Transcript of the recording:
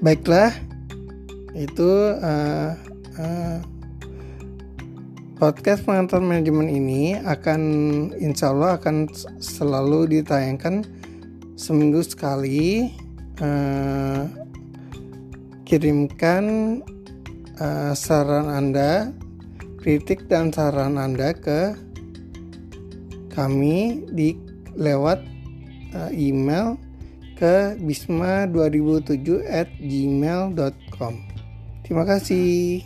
baiklah itu uh, uh, podcast pengantar manajemen ini akan insya Allah akan selalu ditayangkan seminggu sekali uh, kirimkan uh, saran anda kritik dan saran anda ke kami di lewat uh, email ke bisma2007 at gmail.com Terima kasih.